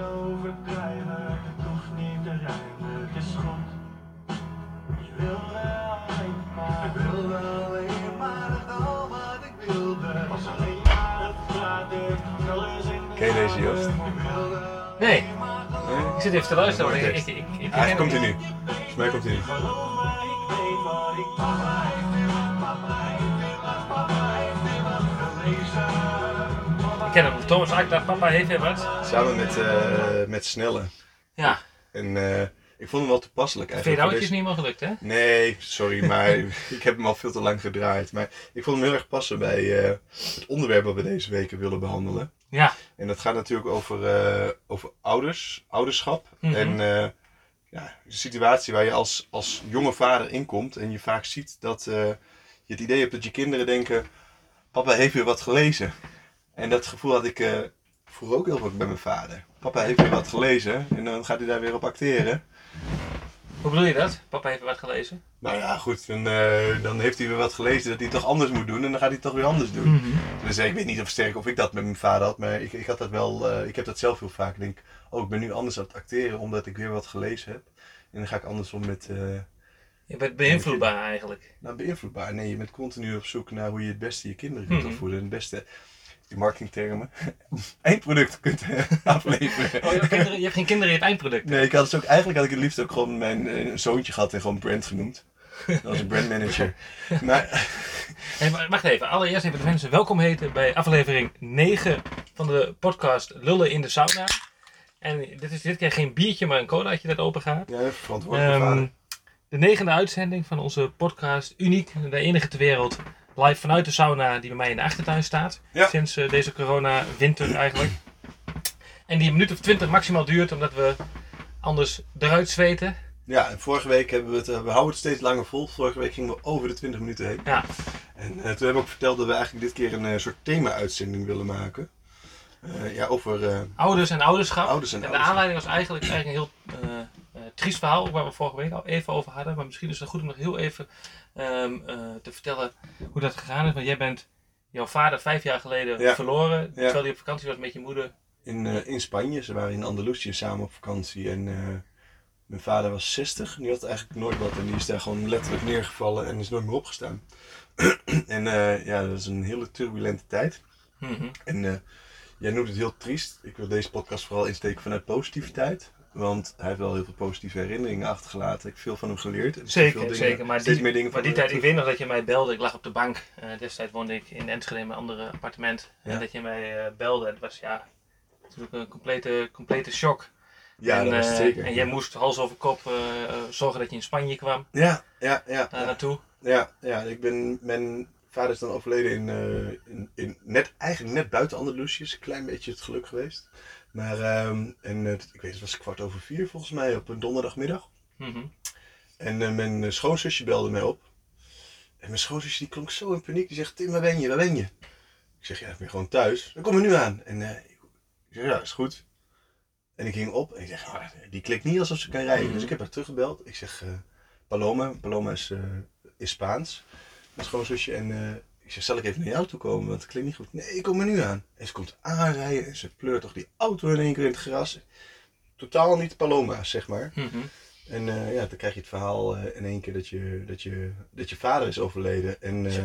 niet overdrijven, het hoeft niet te rijmen, het is goed. Je wil wel alleen maar, ik wilde alleen maar het al wat ik wilde. Was alleen maar het praten, alles in de Ken je deze, Joost? Nee, Nee? ik zit even te luisteren. Ik, ik, ik, ik, ik Eigenlijk komt hij nu. Volgens mij komt hij nu. Me, ik weet wat ik papa heeft weer wat, papa papa heeft weer ken hem. Thomas Akda, papa heeft weer wat. Samen met, eh, met Snelle. Ja, En eh, ik vond hem wel toepasselijk vind je eigenlijk. dat voor is niet meer gelukt, hè? Nee, sorry, maar ik heb hem al veel te lang gedraaid. Maar ik vond hem heel erg passen bij eh, het onderwerp wat we deze weken willen behandelen. Ja, En dat gaat natuurlijk over, over ouders, ouderschap. Mhm. En ja, een situatie waar je als, als jonge vader inkomt en je vaak ziet dat je het idee hebt dat je kinderen denken: Papa heeft weer wat gelezen. En dat gevoel had ik eh, vroeger ook heel vaak bij mijn vader. Papa heeft weer wat gelezen en dan gaat hij daar weer op acteren. hoe bedoel je dat? Papa heeft wat gelezen. Nou ja, goed, dan, eh, dan heeft hij weer wat gelezen dat hij toch anders moet doen en dan gaat hij het toch weer anders doen. Mhm. Dus ik weet niet of sterk of ik dat met mijn vader had, maar ik, ik had dat wel, eh, ik heb dat zelf heel vaak. Ik denk, oh, ik ben nu anders aan het acteren omdat ik weer wat gelezen heb. En dan ga ik anders om met, eh, Je bent beïnvloedbaar eigenlijk. nou beïnvloedbaar. Nee, je bent continu op zoek naar hoe je het beste je kinderen kunt Mhm. opvoeden. En het beste, in marketingtermen, eindproduct kunt eh, afleveren. Oh, je, hebt kinderen, je hebt geen kinderen, je hebt eindproduct. Nee, ik had het ook, eigenlijk had ik het liefst ook gewoon mijn eh, zoontje gehad en gewoon brand genoemd. Dat was een brandmanager. Maar, Hey, wacht even, allereerst even de mensen welkom heten bij aflevering 9 van de podcast Lullen in de Sauna. En dit is dit keer geen biertje, maar een colaatje dat open gaat. ja, Ehm, de negende uitzending van onze podcast, uniek, de enige ter wereld, live vanuit de sauna die bij mij in de achtertuin staat. Ja. Sinds eh, deze corona-winter eigenlijk. En die een minuut of twintig maximaal duurt, omdat we anders eruit zweten. Ja, en vorige week hebben we het, eh, we houden het steeds langer vol. Vorige week gingen we over de 20 minuten heen. Ja, En eh, toen hebben we ook verteld dat we eigenlijk dit keer een soort thema-uitzending willen maken. Ja, over ouders en ouderschap. ouders en En de ouderschap. aanleiding was eigenlijk, eigenlijk een heel triest verhaal, waar we vorige week al even over hadden. Maar misschien is het goed om nog heel even ehm, eh, te vertellen hoe dat gegaan is. Want jij bent jouw vader vijf jaar geleden Ja. verloren, terwijl hij op vakantie was met je moeder. In, eh, in Spanje. Ze waren in Andalusië samen op vakantie. En eh, mijn vader was 60. Die had eigenlijk nooit wat. En die is daar gewoon letterlijk neergevallen en is nooit meer opgestaan. en ja, dat is een hele turbulente tijd. Mhm. En jij noemt het heel triest. Ik wil deze podcast vooral insteken vanuit positiviteit. Want hij heeft wel heel veel positieve herinneringen achtergelaten. Ik heb veel van hem geleerd. En veel Zeker, dingen- zeker. Maar die, meer dingen maar van die tijd, ik weet nog dat je mij belde. Ik lag op de bank. Eh, destijds woonde ik in Enschede in mijn andere appartement. Ja. En dat je mij eh, belde. Het was ja, natuurlijk een complete, complete shock. Ja, en, dat was het eh, zeker. En jij moest hals over kop zorgen dat je in Spanje kwam. Ja, ja, ja. Daar ja. naartoe. Ja, ja, ik ben, mijn vader is dan overleden in, in, in net, eigenlijk net buiten Andalusië. Is een klein beetje het geluk geweest. Maar, ehm, en eh, ik weet het was kwart over vier volgens mij op een donderdagmiddag. Mhm. En eh, mijn eh, schoonzusje belde mij op. En mijn schoonzusje die klonk zo in paniek. Die zegt, Tim, waar ben je, waar ben je? Ik zeg, ja, ik ben gewoon thuis. Dan kom je nu aan. En ik zeg, ja, is goed. En ik ging op en ik zeg, ah, die klikt niet alsof ze kan rijden. Mhm. Dus ik heb haar teruggebeld. Ik zeg, Paloma. Paloma is, is Spaans. Mijn schoonzusje. En ik zeg, zal ik even naar jou toe komen? Want het klinkt niet goed. Nee, ik kom er nu aan. En ze komt aanrijden en ze pleurt toch die auto in één keer in het gras. Totaal niet Paloma, zeg maar. Mhm. En eh, ja, dan krijg je het verhaal eh, in één keer dat je, dat, je, dat je vader is overleden. En eh,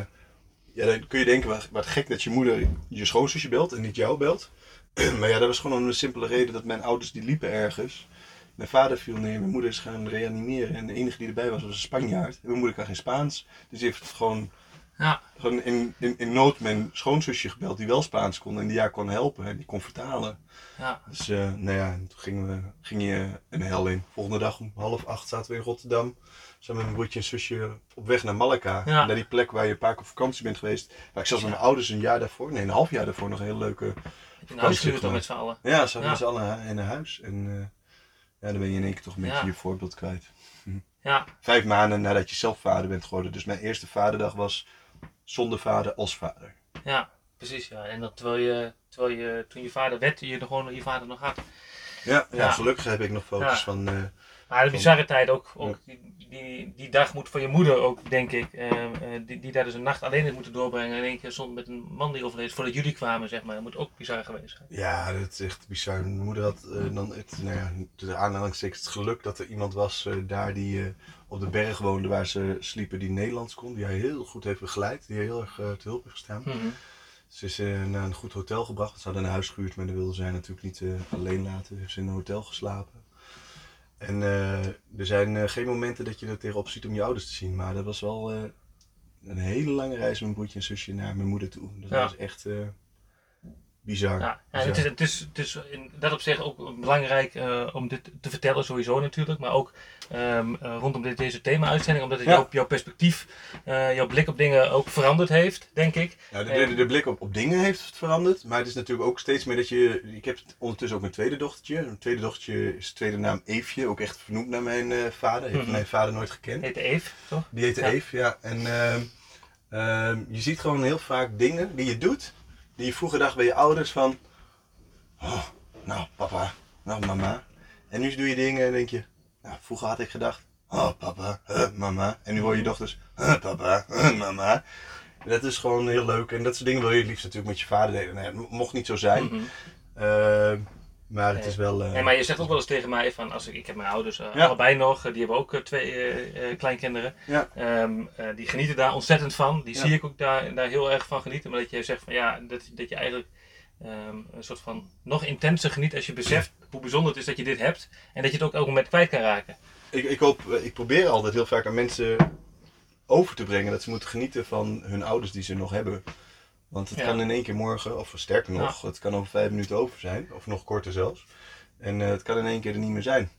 ja, dan kun je denken, wat, wat gek dat je moeder je schoonzusje belt en niet jou belt. maar ja, dat was gewoon om een simpele reden dat mijn ouders die liepen ergens. Mijn vader viel neer, mijn moeder is gaan reanimeren. En de enige die erbij was, was een Spanjaard. En mijn moeder kan geen Spaans. Dus die heeft het gewoon, Ja, gewoon in, in, in nood mijn schoonzusje gebeld die wel Spaans kon. En die haar kon helpen en die kon vertalen. ja. Dus eh, nou ja, toen gingen we, ging je een hel in. Volgende dag om half acht zaten we in Rotterdam. Samen met mijn broertje en zusje op weg naar Malaga. Ja. Naar die plek waar je een paar keer op vakantie bent geweest. Waar ik zelfs met mijn ouders een jaar daarvoor, nee een half jaar daarvoor nog een hele leuke... Een huis gehuurd dan met z'n allen. Ja, we Ja. met z'n allen in een huis. En eh, ja, dan ben je in één keer toch een beetje je voorbeeld kwijt. Ja, Vijf maanden nadat je zelf vader bent geworden. Dus mijn eerste vaderdag was zonder vader als vader. ja, precies. Ja. En dat terwijl je, terwijl je toen je vader werd, je nog gewoon je vader nog had. Ja, ja, Ja. gelukkig heb ik nog foto's Ja. van, eh, Maar de bizarre tijd ook, ook die, die, die dag moet voor je moeder ook, denk ik, eh, eh, die, die daar dus een nacht alleen heeft moeten doorbrengen. En in één keer stond met een man die overleed voordat jullie kwamen, zeg maar. Dat moet ook bizar geweest zijn. Ja, dat is echt bizar. Mijn moeder had eh, dan het, nou ja, de aanhalingstekens het geluk dat er iemand was daar die op de berg woonde waar ze sliepen die Nederlands kon. Die haar heel goed heeft begeleid, die heel erg eh, te hulp heeft gestaan. Mhm. Ze is eh, naar een goed hotel gebracht. Ze hadden een huis gehuurd, maar dat wilde zij natuurlijk niet eh, alleen laten. Heeft ze in een hotel geslapen. En er zijn geen momenten dat je er tegenop ziet om je ouders te zien. Maar dat was wel een hele lange reis met mijn broertje en zusje naar mijn moeder toe. Dat Ja. was echt bizar. Ja, ja, bizar. het, is, het, is, het is in dat opzicht ook belangrijk eh, om dit te vertellen, sowieso natuurlijk. Maar ook ehm, eh, rondom dit, deze thema-uitzending, omdat het Ja. jouw, jouw perspectief, eh, jouw blik op dingen ook veranderd heeft, denk ik. Ja, de, de, de blik op, op dingen heeft veranderd. Maar het is natuurlijk ook steeds meer dat je. Ik heb ondertussen ook een tweede dochtertje. Een tweede dochtertje is de tweede naam Eefje. Ook echt vernoemd naar mijn vader. Heeft Mhm. mijn vader nooit gekend. Heet Eve, toch? Die heette Ja. Eve, ja. En ehm, ehm, je ziet gewoon heel vaak dingen die je doet. Die je vroeger dacht bij je ouders van. Oh, nou papa, nou mama. En nu doe je dingen en denk je. Nou, vroeger had ik gedacht. Oh papa, huh, mama. En nu hoor je dochters. Huh, papa, huh, mama. En dat is gewoon heel leuk. En dat soort dingen wil je het liefst natuurlijk met je vader delen. Nou ja, het mocht niet zo zijn. Ehm, maar het Nee. is wel. eh, Nee, maar je zegt ook wel eens tegen mij van, als ik, ik heb mijn ouders eh, Ja. allebei nog, eh, die hebben ook twee kleinkinderen. Ja. Ehm, eh, die genieten daar ontzettend van. Die Ja. zie ik ook daar, daar heel erg van genieten. Maar dat je zegt van ja, dat, dat je eigenlijk ehm, een soort van nog intenser geniet als je beseft hoe bijzonder het is dat je dit hebt. En dat je het ook elk moment kwijt kan raken. Ik, ik, hoop, ik probeer altijd heel vaak aan mensen over te brengen dat ze moeten genieten van hun ouders die ze nog hebben. Want het Ja. kan in één keer morgen, of sterker nog, het kan over vijf minuten over zijn, of nog korter zelfs. En eh, het kan in één keer er niet meer zijn.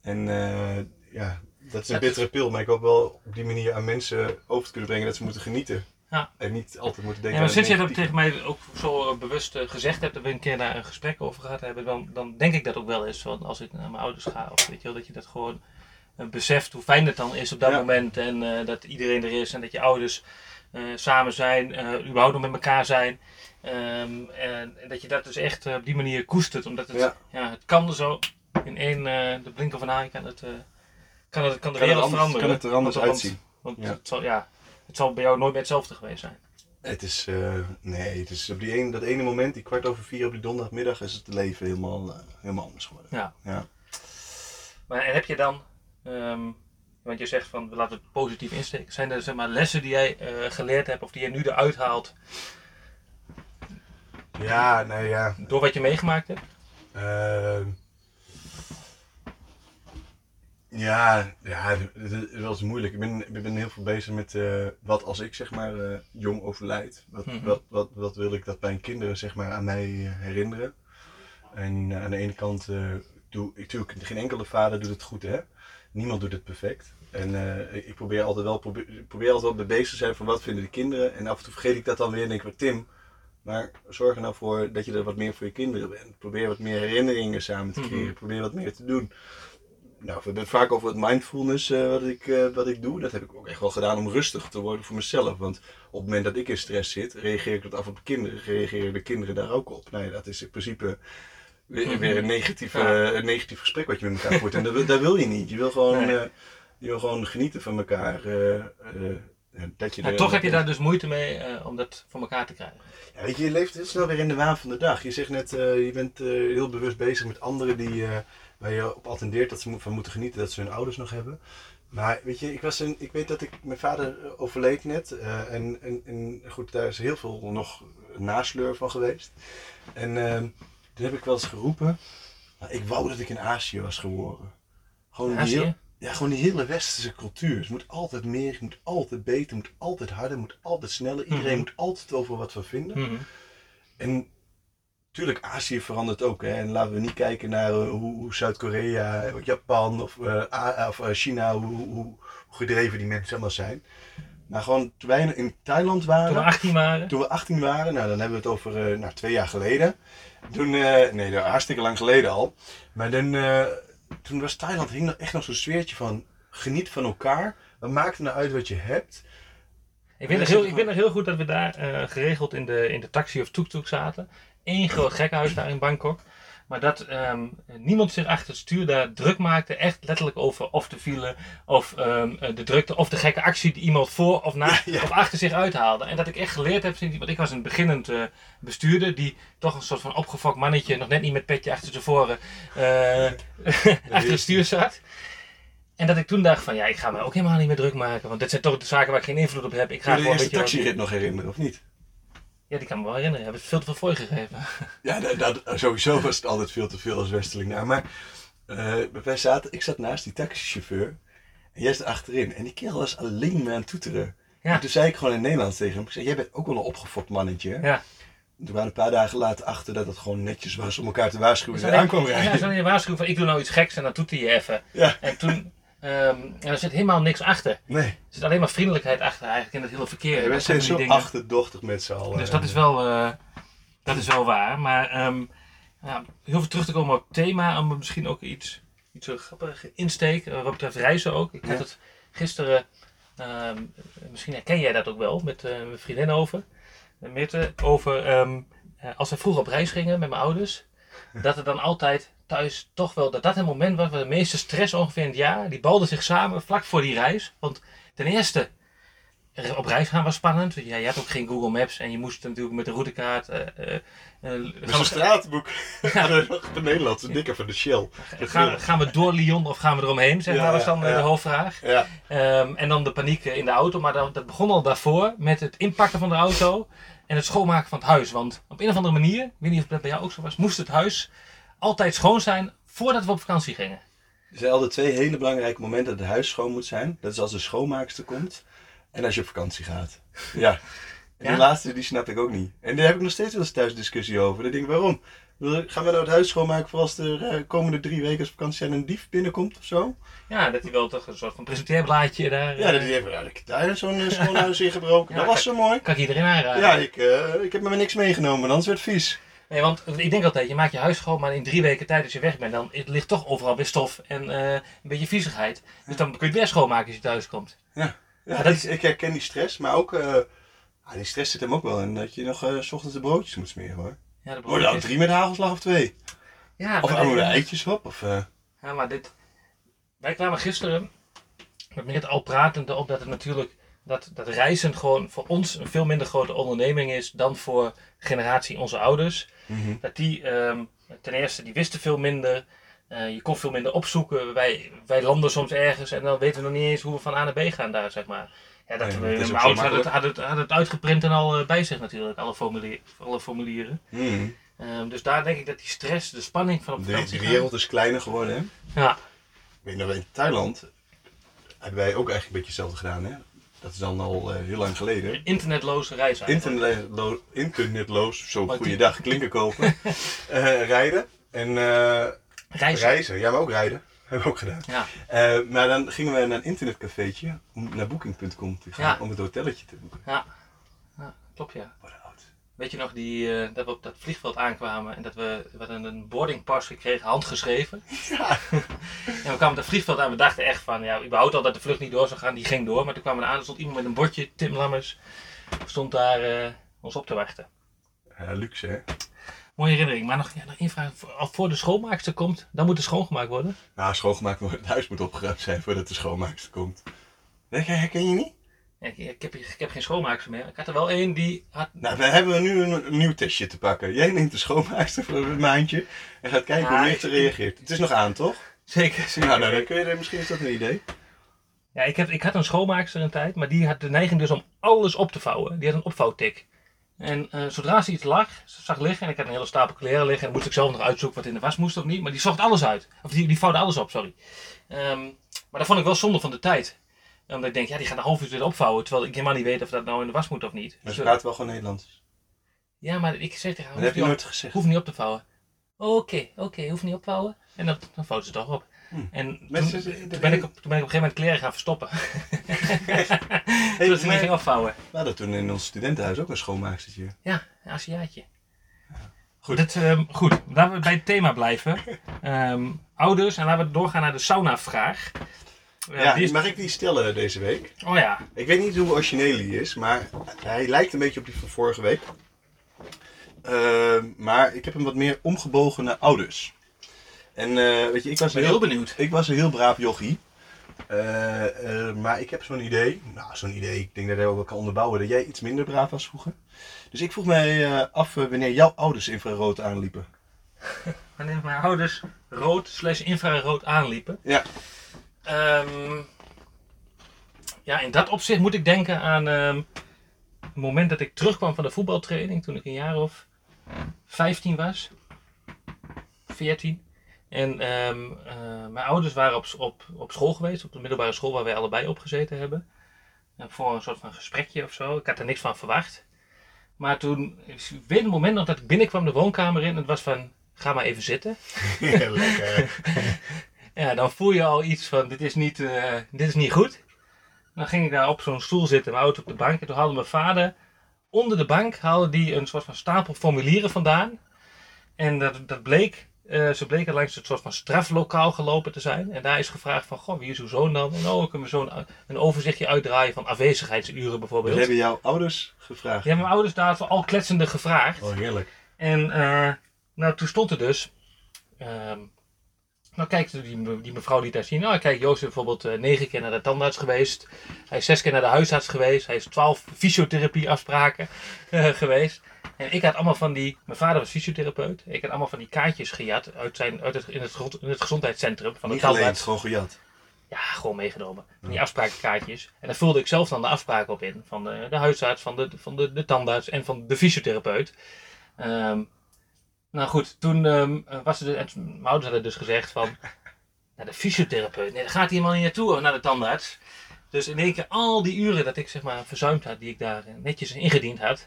En eh, ja, dat is een bittere pil, maar ik hoop wel op die manier aan mensen over te kunnen brengen dat ze moeten genieten. Ja. En niet altijd moeten Ja, denken maar aan sinds je dat tegen mij ook zo eh, bewust gezegd hebt, dat we een keer daar een gesprek over gehad hebben, dan, dan denk ik dat ook wel eens. Want als ik naar mijn ouders ga, of weet je wel, dat je dat gewoon beseft hoe fijn het dan is op dat Ja. moment. En dat iedereen er is en dat je ouders samen zijn, eh überhaupt nog met elkaar zijn. Ehm, en, en dat je dat dus echt eh, op die manier koestert. Omdat het, ja. Ja. het kan er zo in één, eh, de blinken van een eye kan het, eh, kan het, kan de Kan wereld anders- veranderen. kan het er anders Want- uitzien. Want, Ja. Het, zal, ja, het zal bij jou nooit meer hetzelfde geweest zijn. Het is, eh, nee, het is op die dat ene moment, die kwart over vier op die donderdagmiddag, is het leven helemaal, eh, helemaal anders geworden. Ja. ja. Maar en heb je dan, ehm, want je zegt van we laten het positief insteken, zijn er zeg maar, lessen die jij eh, geleerd hebt of die je nu eruit haalt Ja, nee, ja. door wat je meegemaakt hebt? Ehm, ja, ja, het is wel eens moeilijk. Ik ben, ik ben heel veel bezig met eh, wat als ik zeg maar eh, jong overlijd. Wat, Mhm. wat, wat, wat wil ik dat mijn kinderen zeg maar aan mij herinneren? En aan de ene kant doe ik natuurlijk, geen enkele vader doet het goed hè. Niemand doet het perfect. En eh, ik- probeer altijd wel probeer, altijd wel bezig te zijn van wat vinden de kinderen. En af en toe vergeet ik dat dan weer en denk ik, maar Tim, maar zorg er nou voor dat je er wat meer voor je kinderen bent. Probeer wat meer herinneringen samen te Mhm. creëren. Probeer wat meer te doen. Nou, we hebben het vaak over het mindfulness eh, wat, ik, eh, wat ik doe. Dat heb ik ook echt wel gedaan om rustig te worden voor mezelf. Want op het moment dat ik in stress zit, reageer ik dat af op de kinderen. Reageren de kinderen daar ook op. Nou ja, dat is in principe weer, weer een, negatief, Mhm. Ja. eh, een negatief gesprek wat je met elkaar voert. En dat, wil- dat wil je niet. Je wil gewoon, Nee. eh, je wil gewoon genieten van elkaar. eh, dat je Maar toch heb je daar dus moeite mee om dat voor elkaar te krijgen. ja, weet je, je leeft heel snel weer in de waan van de dag. Je zegt net, je bent heel bewust bezig met anderen die, waar je op attendeert dat ze van moeten genieten dat ze hun ouders nog hebben. Maar weet je, ik, was een, ik weet dat ik, mijn vader overleed net. en, en, en goed, daar is heel veel nog nasleur van geweest. En ehm, toen heb ik wel eens geroepen, nou, ik wou dat ik in Azië was geboren. Gewoon die, heel- ja, gewoon die hele westerse cultuur. Het moet altijd meer, het moet altijd beter, het moet altijd harder, het moet altijd sneller. Iedereen Mhm. moet altijd over wat van vinden. Mhm. En natuurlijk, Azië verandert ook. Hè? En laten we niet kijken naar eh, hoe, hoe Zuid-Korea, eh, Japan of, eh, of China, hoe, hoe, hoe gedreven die mensen allemaal zijn. Maar gewoon toen wij in Thailand waren, Toen we 18 waren. toen we 18 waren, nou dan hebben we het over eh, nou, twee jaar geleden. Toen, eh, nee, dat hartstikke lang geleden al. Maar dan, eh, toen was Thailand, hing er echt nog zo'n sfeertje van geniet van elkaar. Wat maakt het nou uit wat je hebt? Ik weet, nog heel, ik weet nog heel goed dat we daar geregeld in de, in de taxi of tuk-tuk zaten. Eén groot gekkenhuis daar in Bangkok. Maar dat ehm, niemand zich achter het stuur daar druk maakte, echt letterlijk over of de file, of ehm, eh, de drukte, of de gekke actie die iemand voor of na Ja, ja. of achter zich uithaalde. En dat ik echt geleerd heb, sinds- want ik was een beginnend eh, bestuurder, die toch een soort van opgefokt mannetje, nog net niet met petje achter zijn voren, eh, achter het stuur zat. En dat ik toen dacht van, ja, ik ga me ook helemaal niet meer druk maken, want dit zijn toch de zaken waar ik geen invloed op heb. Ik ga Kun je de eerste taxirit nog herinneren, of niet? Ja, die kan me wel herinneren. Je hebt veel te veel fooi gegeven. Ja, dat, dat- sowieso was het altijd veel te veel als Westerling. Nou, maar eh, wij zaten, ik zat naast die taxichauffeur en jij zat achterin. En die kerel was alleen maar aan het toeteren. Ja. En toen zei ik gewoon in het Nederlands tegen hem, ik zei, jij bent ook wel een opgefokt mannetje. hè?" Ja. En Toen waren een paar dagen later achter dat het gewoon netjes was om elkaar te waarschuwen Dus aankwam Ja, rijden. zo'n je waarschuwing van ik doe nou iets geks en dan hij je even. Ja, En toen, ehm, en er zit helemaal niks achter. nee. Er zit alleen maar vriendelijkheid achter eigenlijk in het hele verkeer. wij Dat zijn zo dingen. achterdochtig met z'n allen. Dus dat is wel, eh, dat is wel waar. Maar ehm, ja, heel veel terug te komen op het thema, om misschien ook iets, iets zo grappig insteek, eh, wat betreft reizen ook. Ik had Ja. het gisteren, ehm, misschien herken jij dat ook wel, met eh, mijn vriendin over. Mirte, over als we vroeger op reis gingen met mijn ouders, dat er dan altijd thuis toch wel, dat dat het moment was waar de meeste stress ongeveer in het jaar, die balden zich samen vlak voor die reis. Want ten eerste, er op reis gaan was spannend. Ja, je had ook geen Google Maps en je moest natuurlijk met de routekaart. Dus gaan, een straatboek. Nog de Nederlandse dikker van de Shell. gaan, gaan we door Lyon of gaan we eromheen? Zeg Ja, maar, was dan ja. de hoofdvraag. Ja, Ehm, en dan de paniek in de auto. Maar dat, dat begon al daarvoor met het inpakken van de auto en het schoonmaken van het huis. Want op een of andere manier, ik weet niet of dat bij jou ook zo was, moest het huis altijd schoon zijn voordat we op vakantie gingen. er zijn altijd twee hele belangrijke momenten dat het huis schoon moet zijn. Dat is als de schoonmaakster komt en als je op vakantie gaat. Ja. En Ja? die laatste, die snap ik ook niet. En daar heb ik nog steeds wel eens thuis discussie over. Dan denk ik, waarom? Gaan we nou het huis schoonmaken voor als er eh, komende drie weken als vakantie zijn een dief binnenkomt of zo? Ja, dat hij wel toch een soort van presenteerblaadje daar. Ja, eh, dat is even, ja, ik heb daar zo'n eh, schoon huis ingebroken. Ja, dat was zo mooi. kan ik iedereen aanraden. Ja, ik, eh, ik heb me niks meegenomen, anders werd het vies. Nee, want ik denk altijd, je maakt je huis schoon, maar in drie weken tijd als je weg bent, dan het ligt toch overal weer stof en eh, een beetje viezigheid. Dus dan kun je het weer schoonmaken als je thuis komt. Ja, dat ik, ik herken die stress, maar ook, eh, ah, die stress zit hem ook wel in dat je nog eh, s ochtends de broodjes moet smeren hoor. Ja, de Worden dan broodjes. drie met hagelslag of twee? Ja, Of moeten dit- eitjes op? Of, Ja, maar dit... Wij kwamen gisteren met Meert al pratend op dat het natuurlijk... Dat, dat reizen gewoon voor ons een veel minder grote onderneming is dan voor generatie onze ouders. mhm. Dat die ehm, ten eerste, die wisten veel minder. Eh, je kon veel minder opzoeken. Wij, wij landen soms ergens en dan weten we nog niet eens hoe we van A naar B gaan daar, zeg maar. Ja, dat, we- ook mijn ouders hadden het, hadden, het, hadden het uitgeprint en al eh, bij zich natuurlijk, alle, formulier, alle formulieren. Mhm. Ehm, dus daar denk ik dat die stress, de spanning van op De, de gaan- wereld is kleiner geworden hè. Ja, Ik weet nog, in Thailand hebben wij ook eigenlijk een beetje hetzelfde gedaan hè. Dat is dan al eh, heel lang geleden. internetloze reis eigenlijk. Internetlo internetloos, zo goeiedag, klinken kopen, eh, rijden en eh, Reizen. reizen. Ja, maar ook rijden. Hebben we ook gedaan. Ja. Maar dan gingen we naar een internetcafeetje om naar booking.com te gaan Ja. om het hotelletje te boeken. Ja. ja, klopt ja. Weet je nog die, eh, dat we op dat vliegveld aankwamen en dat we, we hadden een boardingpas gekregen, handgeschreven. Ja. En we kwamen op het vliegveld aan, we dachten echt van, ja, überhaupt al dat de vlucht niet door zou gaan, die ging door. Maar toen kwamen we aan, er stond iemand met een bordje, Tim Lammers, stond daar eh, ons op te wachten. Ja, luxe hè. Mooie herinnering, maar nog, ja, nog één vraag. Voor- Al voor de schoonmaakster komt, dan moet er schoongemaakt worden. Nou, schoongemaakt wordt, het huis moet opgeruimd zijn voordat de schoonmaakster komt. Dat herken je niet? Ik, ik, heb, ik heb geen schoonmaakster meer. Ik had er wel één die had... Nou, we hebben nu een, een nieuw testje te pakken. Jij neemt de schoonmaakster voor een maandje en gaat kijken hoe ik- licht reageert. Het is nog aan, toch? Zeker, zeker. Nou, nou dan kun je er, misschien is dat een idee. Ja, ik, heb, ik had een schoonmaakster een tijd, maar die had de neiging dus om alles op te vouwen. Die had een opvouwtik. En eh, zodra ze iets lag, ze zag liggen, en ik had een hele stapel kleren liggen, en dan moest ik zelf nog uitzoeken wat in de was moest of niet, maar die zocht alles uit. Of die, die vouwde alles op, sorry. Ehm, maar dat vond ik wel zonde van de tijd. Omdat ik denk, ja, die gaat een half uur weer opvouwen, terwijl ik helemaal niet weet of dat nou in de was moet of niet. Maar ze praten wel gewoon Nederlands. ja, maar ik zeg tegen haar, Dat heb je nooit op, gezegd. hoeft niet op te vouwen. Oké, oké, hoeft niet opvouwen. En dan, dan vouwt ze toch op. Hmm. En toen, Mensen- toen ben ik, op, toen ben ik op een gegeven moment kleren gaan verstoppen. Zodat ze niet ging afvouwen. We hadden toen in ons studentenhuis ook een schoonmaakstertje. Ja, een Aziatje. Goed. Dit, ehm, goed, laten we bij het thema blijven. Ehm, ouders, en laten we doorgaan naar de sauna-vraag. Ja, die is- mag ik die stellen deze week? Oh ja, Ik weet niet hoe origineel die is, maar hij lijkt een beetje op die van vorige week. Ehm, maar ik heb hem wat meer omgebogene ouders. En eh, weet je, ik was Ik heel benieuwd. Ik was een heel braaf jochie. Eh, eh, maar ik heb zo'n idee, nou zo'n idee, ik denk dat ik ook wel kan onderbouwen, dat jij iets minder braaf was vroeger. Dus ik vroeg mij af wanneer jouw ouders infrarood aanliepen. Wanneer mijn ouders rood slash infrarood aanliepen. Ja. Ehm, ja, in dat opzicht moet ik denken aan ehm, het moment dat ik terugkwam van de voetbaltraining. Toen ik een jaar of 15 was. 14. En ehm, eh, mijn ouders waren op, op, op school geweest. Op de middelbare school waar wij allebei op gezeten hebben. En voor een soort van gesprekje of zo. Ik had er niks van verwacht. Maar toen, ik weet het moment nog dat ik binnenkwam de woonkamer in. En het was van, ga maar even zitten. Lekker. Ja, dan voel je al iets van, dit is niet, eh, dit is niet goed. Dan ging ik daar op zo'n stoel zitten, mijn auto op de bank. En toen haalde mijn vader, onder de bank, haalde die een soort van stapel formulieren vandaan. En dat, dat bleek, eh, ze bleken langs het soort van straflokaal gelopen te zijn. En daar is gevraagd van, goh, wie is uw zoon dan? En oh, kunnen we zo'n een overzichtje uitdraaien van afwezigheidsuren We bijvoorbeeld. hebben jouw ouders gevraagd. Hebben mijn ouders daar al kletsende gevraagd. Oh, heerlijk. En eh, nou, toen stond er dus. ehm, nou, kijk, die, die mevrouw liet daar zien. Nou, kijk, Joost is bijvoorbeeld eh, negen keer naar de tandarts geweest. Hij is zes keer naar de huisarts geweest. Hij is twaalf fysiotherapieafspraken eh, geweest. En ik had allemaal van die. Mijn vader was fysiotherapeut. Ik had allemaal van die kaartjes gejat uit, zijn, uit het, in, het, in het gezondheidscentrum van de Niet gewoon gejat. Ja, gewoon meegenomen. Die afsprakenkaartjes. En daar vulde ik zelf dan de afspraken op in. Van de, de huisarts, van de, van de, de tandarts en van de fysiotherapeut. Ehm, nou goed, toen ehm, was er... en mijn ouders hadden dus gezegd van... Naar de fysiotherapeut. Nee, daar gaat hij helemaal niet naartoe, naar de tandarts. Dus in één keer al die uren dat ik zeg maar verzuimd had, die ik daar eh, netjes ingediend had,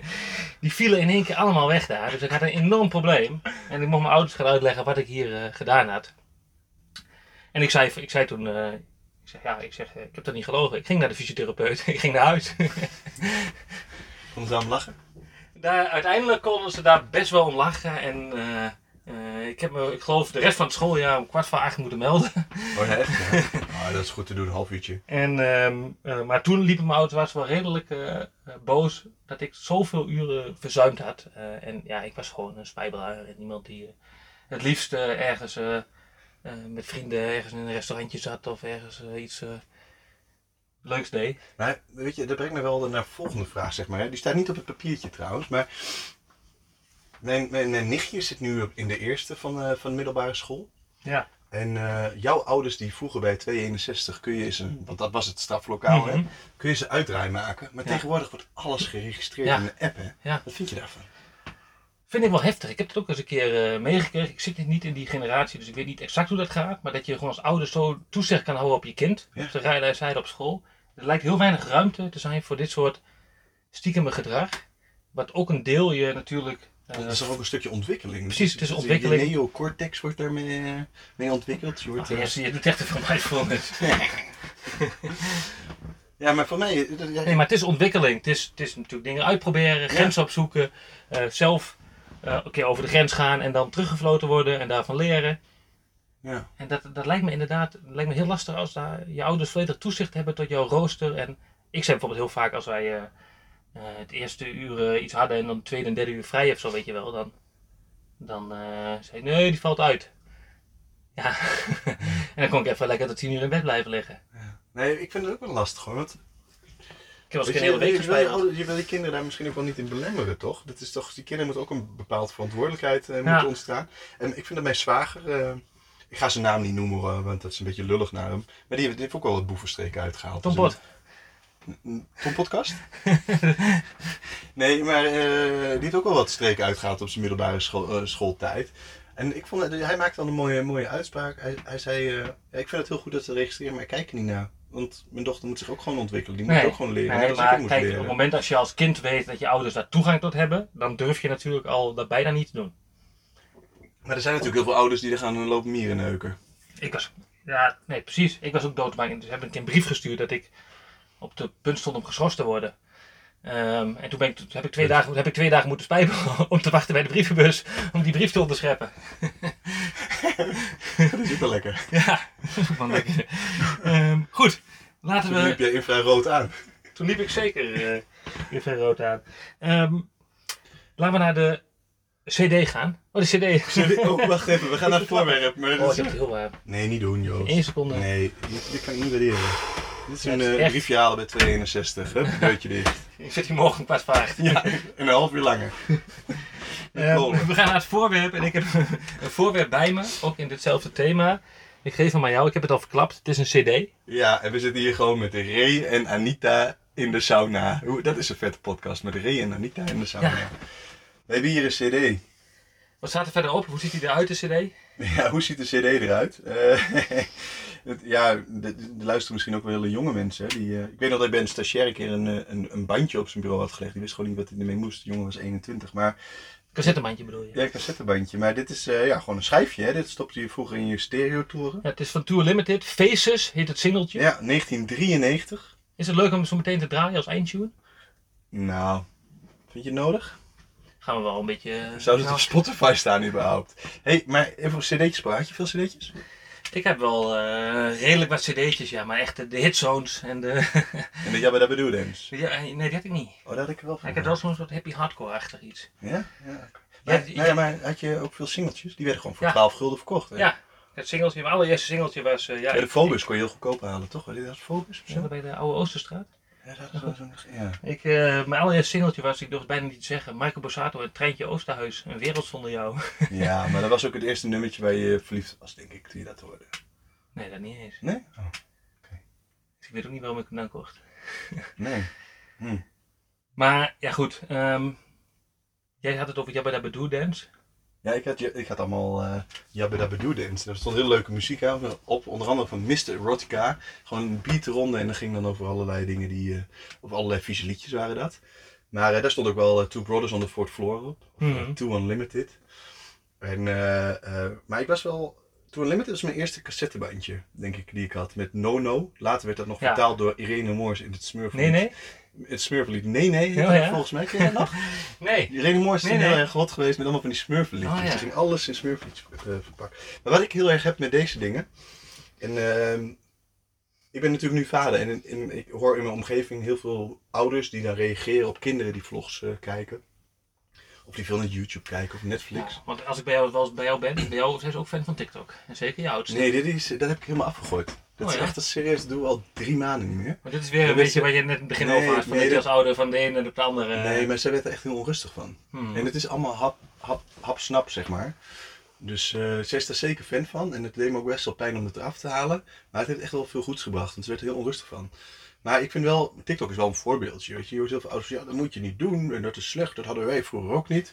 die vielen in één keer allemaal weg daar. Dus ik had een enorm probleem. En ik mocht mijn ouders gaan uitleggen wat ik hier eh, gedaan had. En ik zei, ik zei toen, eh, ik zeg, ja, ik zeg, eh, ik heb dat niet gelogen. Ik ging naar de fysiotherapeut, ik ging naar huis. Konden ze aan lachen? Daar, uiteindelijk konden ze daar best wel om lachen. En eh, eh, ik heb me, ik geloof, de rest van het schooljaar om kwart voor acht moeten melden. Oh echt? Ja. Ah, dat is goed te doen, een half uurtje. En, ehm, eh, maar toen liepen mijn ouders was wel redelijk boos dat ik zoveel uren verzuimd had. En ja, ik was gewoon een spijbelaar en iemand die het liefst ergens met vrienden ergens in een restaurantje zat of ergens iets leuks deed. Maar weet je, dat brengt me wel naar de volgende vraag, zeg maar. Die staat niet op het papiertje trouwens, maar... Mijn, mijn, mijn nichtje zit nu in de eerste van, eh, van de middelbare school. Ja. En eh, jouw ouders die vroeger bij 261 kun je eens een, want dat was het straflokaal, hè, Mhm. kun je ze uitdraai maken. Maar Ja. tegenwoordig wordt alles geregistreerd Ja. in de app, hè? Ja. Wat vind je daarvan? Vind ik wel heftig. Ik heb het ook eens een keer eh, meegekregen. Ik zit niet in die generatie, dus ik weet niet exact hoe dat gaat. Maar dat je gewoon als ouder zo toezicht kan houden op je kind. Ja. Op de rijlijstzijde op school. Er lijkt heel weinig ruimte te zijn voor dit soort stiekeme gedrag. Wat ook een deel je natuurlijk... eh, Dat is toch ook een stukje ontwikkeling? Precies, het is ontwikkeling. Je neocortex wordt daarmee eh, mee ontwikkeld. Je wordt, je, doet echt een mindfulness. ja, maar voor mij... ja, Nee, maar het is ontwikkeling. Het is, het is natuurlijk dingen uitproberen, grenzen opzoeken. zelf eh, oké, over de grens gaan en dan teruggefloten worden en daarvan leren. ja. En dat, dat lijkt me inderdaad lijkt me heel lastig als daar je ouders volledig toezicht hebben tot jouw rooster. En ik zei bijvoorbeeld heel vaak als wij eh, eh, het eerste uur iets hadden en dan het tweede en derde uur vrij of zo, weet je wel. Dan, dan zei ik, nee, die valt uit. Ja, en dan kon ik even lekker tot tien uur in bed blijven liggen. Nee, ik vind het ook wel lastig hoor. Want Ik heb als een hele week je, wil je, die kinderen daar misschien ook wel niet in belemmeren, toch? Dat is toch die kinderen moeten ook een bepaalde verantwoordelijkheid eh, moeten Ja. ontstaan. En ik vind dat mijn zwager, eh, ik ga zijn naam niet noemen, hoor, want dat is een beetje lullig naar hem. Maar die heeft, die heeft ook wel het boevenstreek uitgehaald. Tom Dus Pot. Tom Podcast? nee, maar eh, die heeft ook wel wat streken uitgehaald op zijn middelbare school, eh, schooltijd. En ik vond, hij maakte dan een mooie, mooie uitspraak. Hij, hij zei, eh, ja, ik vind het heel goed dat ze registreren, maar ik kijk er niet naar. Want mijn dochter moet zich ook gewoon ontwikkelen. Die moet Nee, ook gewoon leren. Nee, maar kijk, op leren. het moment als je als kind weet dat je ouders daar toegang tot hebben, dan durf je natuurlijk al dat bijna niet te doen. Maar er zijn natuurlijk heel veel ouders die er gaan lopen mieren neuken. Ik was, ja, nee, precies. Ik was ook doodbang. Dus heb ik een brief gestuurd dat ik op de punt stond om geschorst te worden. Ehm, en toen ben ik, toen heb, ik twee dagen, heb ik twee dagen moeten spijbelen om te wachten bij de brievenbus om die brief te onderscheppen. Dat is wel lekker. Ja, dat is ook wel lekker. Ehm, goed, laten Toen we. liep je infrarood aan. Toen liep ik zeker uh, infrarood aan. Ehm, Laten we naar de CD gaan. Oh, de CD. Oh, wacht even, we gaan naar het voorwerp. Maar Oh, ik heb het heel... eh Nee, niet doen, Joost. Eén seconde. Nee, dit, kan ik niet waarderen. Dit is een eh echt- briefje halen bij 261. Hup, deurtje dicht. Ik zit hier morgen voor acht. Ja, en een half uur langer. Eh, we gaan naar het voorwerp en ik heb een voorwerp bij me, ook in ditzelfde thema. Ik geef hem aan jou, ik heb het al verklapt. Het is een CD. Ja, en we zitten hier gewoon met Ray en Anita in de sauna. Dat is een vette podcast, met Ray en Anita in de sauna. Ja. We hebben hier een cd. Wat staat er verder op? Hoe ziet hij eruit, de CD? Ja, hoe ziet de cd eruit? Eh, ja, er luisteren misschien ook wel hele jonge mensen. Die, eh, ik weet nog dat ik bij een stagiair een keer een, een, een bandje op zijn bureau had gelegd. Die wist gewoon niet wat hij ermee moest. De jongen was 21. Maar Cassettebandje bedoel je? ja, een cassettebandje. Maar dit is eh, ja, gewoon een schijfje. Hè. Dit stopte je vroeger in je stereotoren. Ja, het is van Tour Limited. Faces heet het singeltje. Ja, 1993. Is het leuk om zo meteen te draaien als eindtune? Nou, vind je het nodig? Gaan we wel een beetje... Zou dit nou, op Spotify staan überhaupt? Hé, hey, maar even voor cd'tjes, praat je veel cd'tjes? Ik heb wel eh, redelijk wat cd'tjes, ja. Maar echt de, de hitzones en de... En de Jabba Dabba Doo Dance. ja, nee, dat had ik niet. Oh, dat had ik wel van. Ik heb wel zo'n soort happy hardcore-achtig iets. Ja? Ja. Ja, Maar, die- nee, maar had je ook veel singeltjes? Die werden gewoon voor Ja. 12 gulden verkocht. Hè? Ja, het singeltje, mijn allereerste singeltje was... eh, ja, Ja, de Phobus kon je heel goedkoop halen, toch? Je dat Phobus? of Ja, bij de oude Oosterstraat. Ja, dat. Ik, eh, mijn allereerste singeltje was, ik durf het bijna niet te zeggen, Michael Borsato, het treintje Oosterhuis, een wereld zonder jou. ja, maar dat was ook het eerste nummertje waar je verliefd was, denk ik, toen je dat hoorde. Nee, dat niet eens. Nee? Oh, Ik weet ook niet waarom ik hem dan kocht. nee. Maar, ja goed, ehm, jij had het over Jabba Dabba Dance. Ja, ik had, ik had allemaal eh Jabba Dabba Doo. Er stond heel leuke muziek aan, op, onder andere van Mr. Erotica. Gewoon een beatronde en dat ging dan over allerlei dingen die, eh over allerlei vieze liedjes waren dat. Maar eh, daar stond ook wel Two Brothers on the Fourth Floor op. Of Mhm. Two Unlimited. En, maar ik was wel... Two Unlimited was mijn eerste cassettebandje, denk ik, die ik had. Met No No. Later werd dat nog Ja. vertaald door Irene Moors in het Smurflied. Nee, nee? Het Smurflied. Nee, nee, Oh, ja. volgens mij. Ken je dat nog? Nee. Irene Moors is Nee, heel nee. erg hot geweest met allemaal van die smurfenliedjes. Oh, ja. Ze ging alles in smurfenliedjes eh, verpakken. Maar wat ik heel erg heb met deze dingen... En ehm, ik ben natuurlijk nu vader en in, in- ik hoor in mijn omgeving heel veel ouders die dan reageren op kinderen die vlogs eh, kijken. Of die veel naar YouTube kijken of Netflix. Ja, want als ik bij jou, wel eens bij jou ben, bij jou zijn ze ook fan van TikTok. En zeker je oudste. Nee, dit is, dat heb ik helemaal afgegooid. Dat Oh, is ja? echt een serieus, dat we al drie maanden niet meer. Maar dit is weer een beetje je- wat je net in het begin Nee, over had. Van nee, dat je dat- als ouder van de ene en de andere... Nee, maar zij werd er echt heel onrustig van. Hmm. En het is allemaal hap, hap, hap snap, zeg maar. Dus eh ze is er zeker fan van. En het deed me ook best wel pijn om het eraf te halen. Maar het heeft echt wel veel goeds gebracht. En ze werd er heel onrustig van. Maar ik vind wel, TikTok is wel een voorbeeldje. Weet je, je hoort heel veel ouders ja, dat moet je niet doen. En dat is slecht, dat hadden wij vroeger ook niet.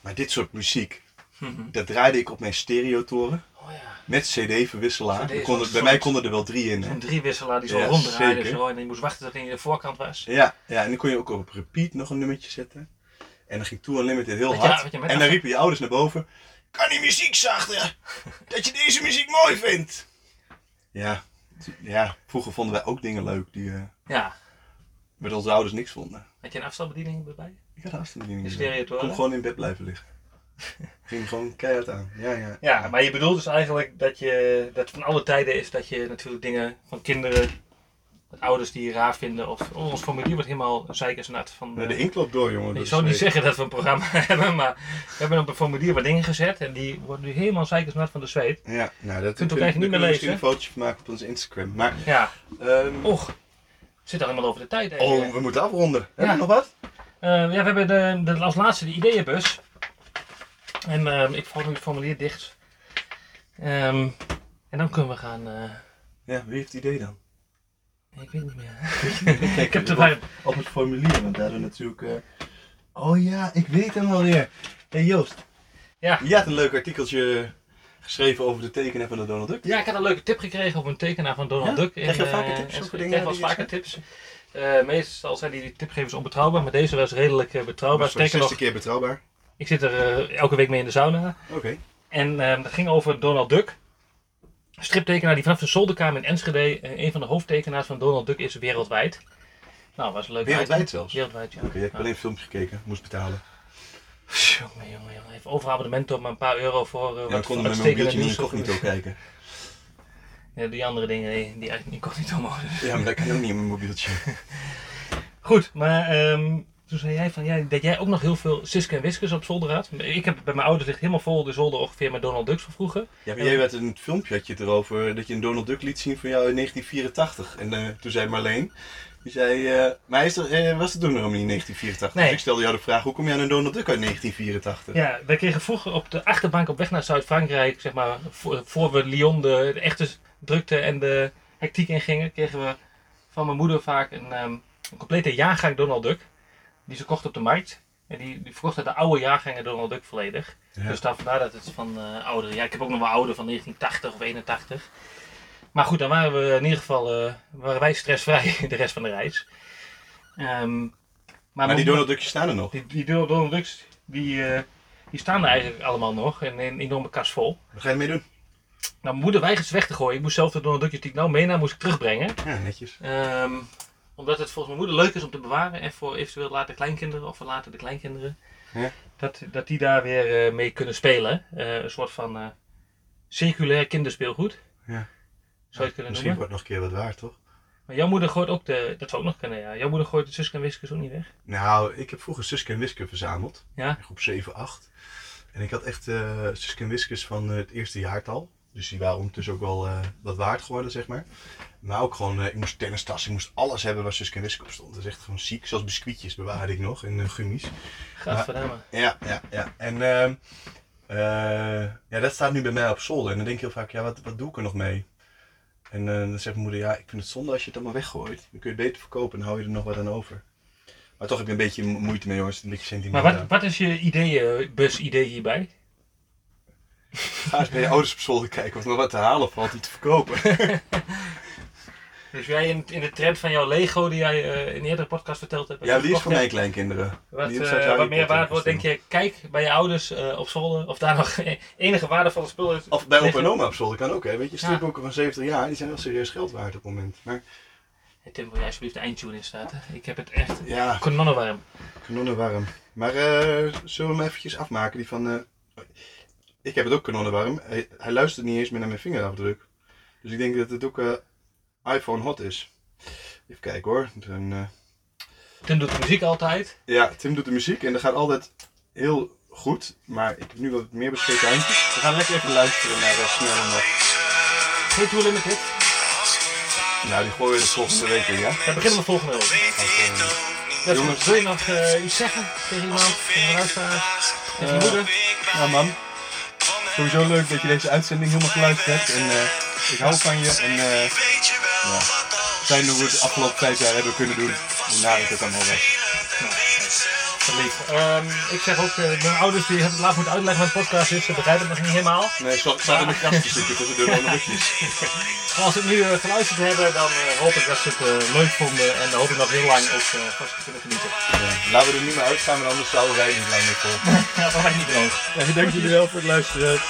Maar dit soort muziek, Mhm. dat draaide ik op mijn stereotoren. Oh ja. Met cd-verwisselaar. CD Er konden- bij mij konden er wel drie in. Hè? Een driewisselaar die zo Ja, ronddraaide zo. En je moest wachten tot hij in de voorkant was. Ja, ja, en dan kon je ook op repeat nog een nummertje zetten. En dan ging Tour Unlimited heel hard. en dan riepen je ouders naar boven. Kan die muziek zachter? Dat je deze muziek mooi vindt. Ja, ja vroeger vonden wij ook dingen leuk die eh, Ja. met onze ouders niks vonden. Had je een afstandsbediening erbij? Ik had afstandsbediening. De erbij. stereotoren? Kon gewoon in bed blijven liggen. Ging gewoon keihard aan. Ja, ja. Ja, maar je bedoelt dus eigenlijk dat je dat van alle tijden is dat je natuurlijk dingen van kinderen, met ouders die je raar vinden, of oh, ons formulier wordt helemaal zeikersnat van. De- de ink loopt door, jongen. ik zou niet zeggen dat we een programma hebben, maar we hebben op een formulier wat dingen gezet en die worden nu helemaal zeikersnat van de zweet. Ja, nou, dat Kunt daar eigenlijk niet meer we misschien lezen, een fotootje van maken op onze Instagram. Maar, Ja, ehm, och, het zit al helemaal over de tijd. hè. oh, we moeten afronden. Hebben we nog wat? Eh, ja, we hebben de, de, als laatste de ideeënbus. En ehm, ik vouw nu het formulier dicht. Ehm, en dan kunnen we gaan. eh, Ja, wie heeft het idee dan? ik weet niet meer. Kijk, ik heb er maar. op het formulier, want daar natuurlijk... eh, Oh ja, ik weet hem alweer. Hé hey Joost. Ja. Je had een leuk artikeltje geschreven over de tekenaar van de Donald Duck. Ja, ik had een leuke tip gekregen over een tekenaar van Donald Ja? Duck. Krijg je in, vaker eh, tips over ik krijg wel vaker tips. Meestal zijn die tipgevers onbetrouwbaar, maar deze was redelijk betrouwbaar. was voor de zesde keer betrouwbaar. Ik zit er eh, elke week mee in de sauna. Oké. En ehm dat ging over Donald Duck. Striptekenaar die vanaf de zolderkamer in Enschede, eh, een van de hoofdtekenaars van Donald Duck is wereldwijd. Nou, was een leuk Wereldwijd item. zelfs? Wereldwijd, ja. Oké, ik heb alleen een filmpje gekeken, moest betalen. Jongen, jongen, jongen. Even overal abonnement op, maar een paar euro voor uh, Ja, kon ik met mijn mobieltje niet incognito kijken. Ja, die andere dingen die, die eigenlijk incognito mogen. Ja, maar dat kan ook niet in mijn mobieltje. Goed, maar ehm, toen zei jij van, ja, dat jij ook nog heel veel Siske en Wiskes op zolder had. Ik heb bij mijn ouders ligt helemaal vol de zolder ongeveer met Donald Ducks van vroeger. Ja, maar jij werd het filmpje had je het erover dat je een Donald Duck liet zien van jou in 1984. En eh, toen zei Marleen, die zei, eh, maar hij is er, eh, was toen nog niet in 1984? Nee. Dus ik stelde jou de vraag, hoe kom je aan een Donald Duck uit 1984? Ja, wij kregen vroeger op de achterbank op weg naar Zuid-Frankrijk, zeg maar, voor, voor we Lyon de, de echte drukte en de hectiek ingingen, kregen we van mijn moeder vaak een, ehm, een complete jaargang Donald Duck. Die ze kocht op de markt. En die, die verkochten de oude jaargangen Donald Duck volledig. Ja. Dus daar vandaar dat het van eh oudere. Ja, ik heb ook nog wel oude van 1980 of 81. Maar goed, dan waren we in ieder geval eh, waren wij stressvrij de rest van de reis. Ehm, maar die Donald Duckjes staan er nog. die, die Donald Ducks, die, eh, die staan er eigenlijk allemaal nog. En een enorme kast vol. Wat ga je ermee doen? Nou, mijn moeder weigert ze weg te gooien. Ik moest zelf de Donald Duckjes die ik nou meenam, moest ik terugbrengen. Ja, netjes. Ehm, omdat het volgens mijn moeder leuk is om te bewaren. En voor eventueel later kleinkinderen of voor later de kleinkinderen. Ja. Dat, dat die daar weer eh, mee kunnen spelen. Eh, een soort van eh, circulair kinderspeelgoed. Ja. Zou je het kunnen Misschien noemen. wordt het nog een keer wat waard, toch? Maar jouw moeder gooit ook de... Dat zou ook nog kunnen, ja. Jouw moeder gooit de Suske en Wiskes ook niet weg. Nou, ik heb vroeger Suske en Wiske verzameld. Ja? In groep 7, 8. En ik had echt eh Suske en Wiskes van het eerste jaartal. Dus die waren ondertussen ook wel eh, wat waard geworden, zeg maar. Maar ook gewoon, eh, ik moest tennistassen, ik moest alles hebben waar Suske en Wiske op stond. Dat is echt gewoon ziek. Zelfs biscuitjes bewaarde ik nog in uh, gummies. Gadverdamme. Ja, ja, ja. En ehm, eh, ja, dat staat nu bij mij op zolder. En dan denk ik heel vaak, ja, wat, wat doe ik er nog mee? En eh, dan zegt mijn moeder, ja, ik vind het zonde als je het allemaal weggooit. Dan kun je het beter verkopen en dan hou je er nog wat aan over. Maar toch heb ik een beetje mo- moeite mee, jongens. Een beetje Maar sentimenteel. wat, wat is je idee, bus idee hierbij? Ga eens bij je ouders op zolder kijken of er nog wat te halen valt om te verkopen. Dus jij in, in de trend van jouw Lego die jij eh, in de eerdere podcast verteld hebt. Ja, die is voor mijn kleinkinderen. Wat, Die eh, staat wat meer waard wordt, denk je, kijk bij je ouders eh, op zolder of daar nog enige waardevolle spullen Of bij opa en oma op zolder kan ook, hè. Weet je, Ja. stripboeken van 70 jaar, die zijn wel serieus geld waard op het moment. Maar Hey, Tim, wil jij alsjeblieft de eindtune instarten? Ik heb het echt ja, kanonnenwarm. kanonnenwarm. Maar zullen we hem eventjes afmaken, die van... eh, ik heb het ook kanonnenwarm. Hij, hij luistert niet eens meer naar mijn vingerafdruk. Dus ik denk dat het ook eh, iPhone hot is. Even kijken hoor. Dan, eh, Tim doet de muziek altijd. ja, Tim doet de muziek en dat gaat altijd heel goed. Maar ik heb nu wat meer beschikte. We gaan lekker even luisteren naar uh, Snel en Nog. Geen Tour Limited. Nou, die gooien we de volgende week in, ja? Daar beginnen we volgende week. Ja, Jongens. Wil je nog eh, iets zeggen tegen iemand? Tegen de luisteraars? Tegen je Eh, moeder? Nou man, sowieso leuk dat je deze uitzending helemaal geluisterd hebt. En eh, ik hou van je. En eh ja, fijn hoe we het afgelopen vijf jaar hebben kunnen doen. Hoe naar het allemaal was. Ehm, ik zeg ook, eh, mijn ouders die hebben het laat moeten uitleggen wat een podcast is. Ze begrijpen het nog niet helemaal. Nee, ik zat zat in de kast te zoeken tussen de rondertjes. Maar als ze het nu eh, geluisterd hebben, dan eh, hoop ik dat ze het leuk vonden. En dan hoop ik nog heel lang ook vast kunnen genieten. Ja, laten we er niet meer uitgaan, want anders zouden wij niet lang meer vol. Ja, dat lijkt niet droog. Dank jullie wel voor het luisteren.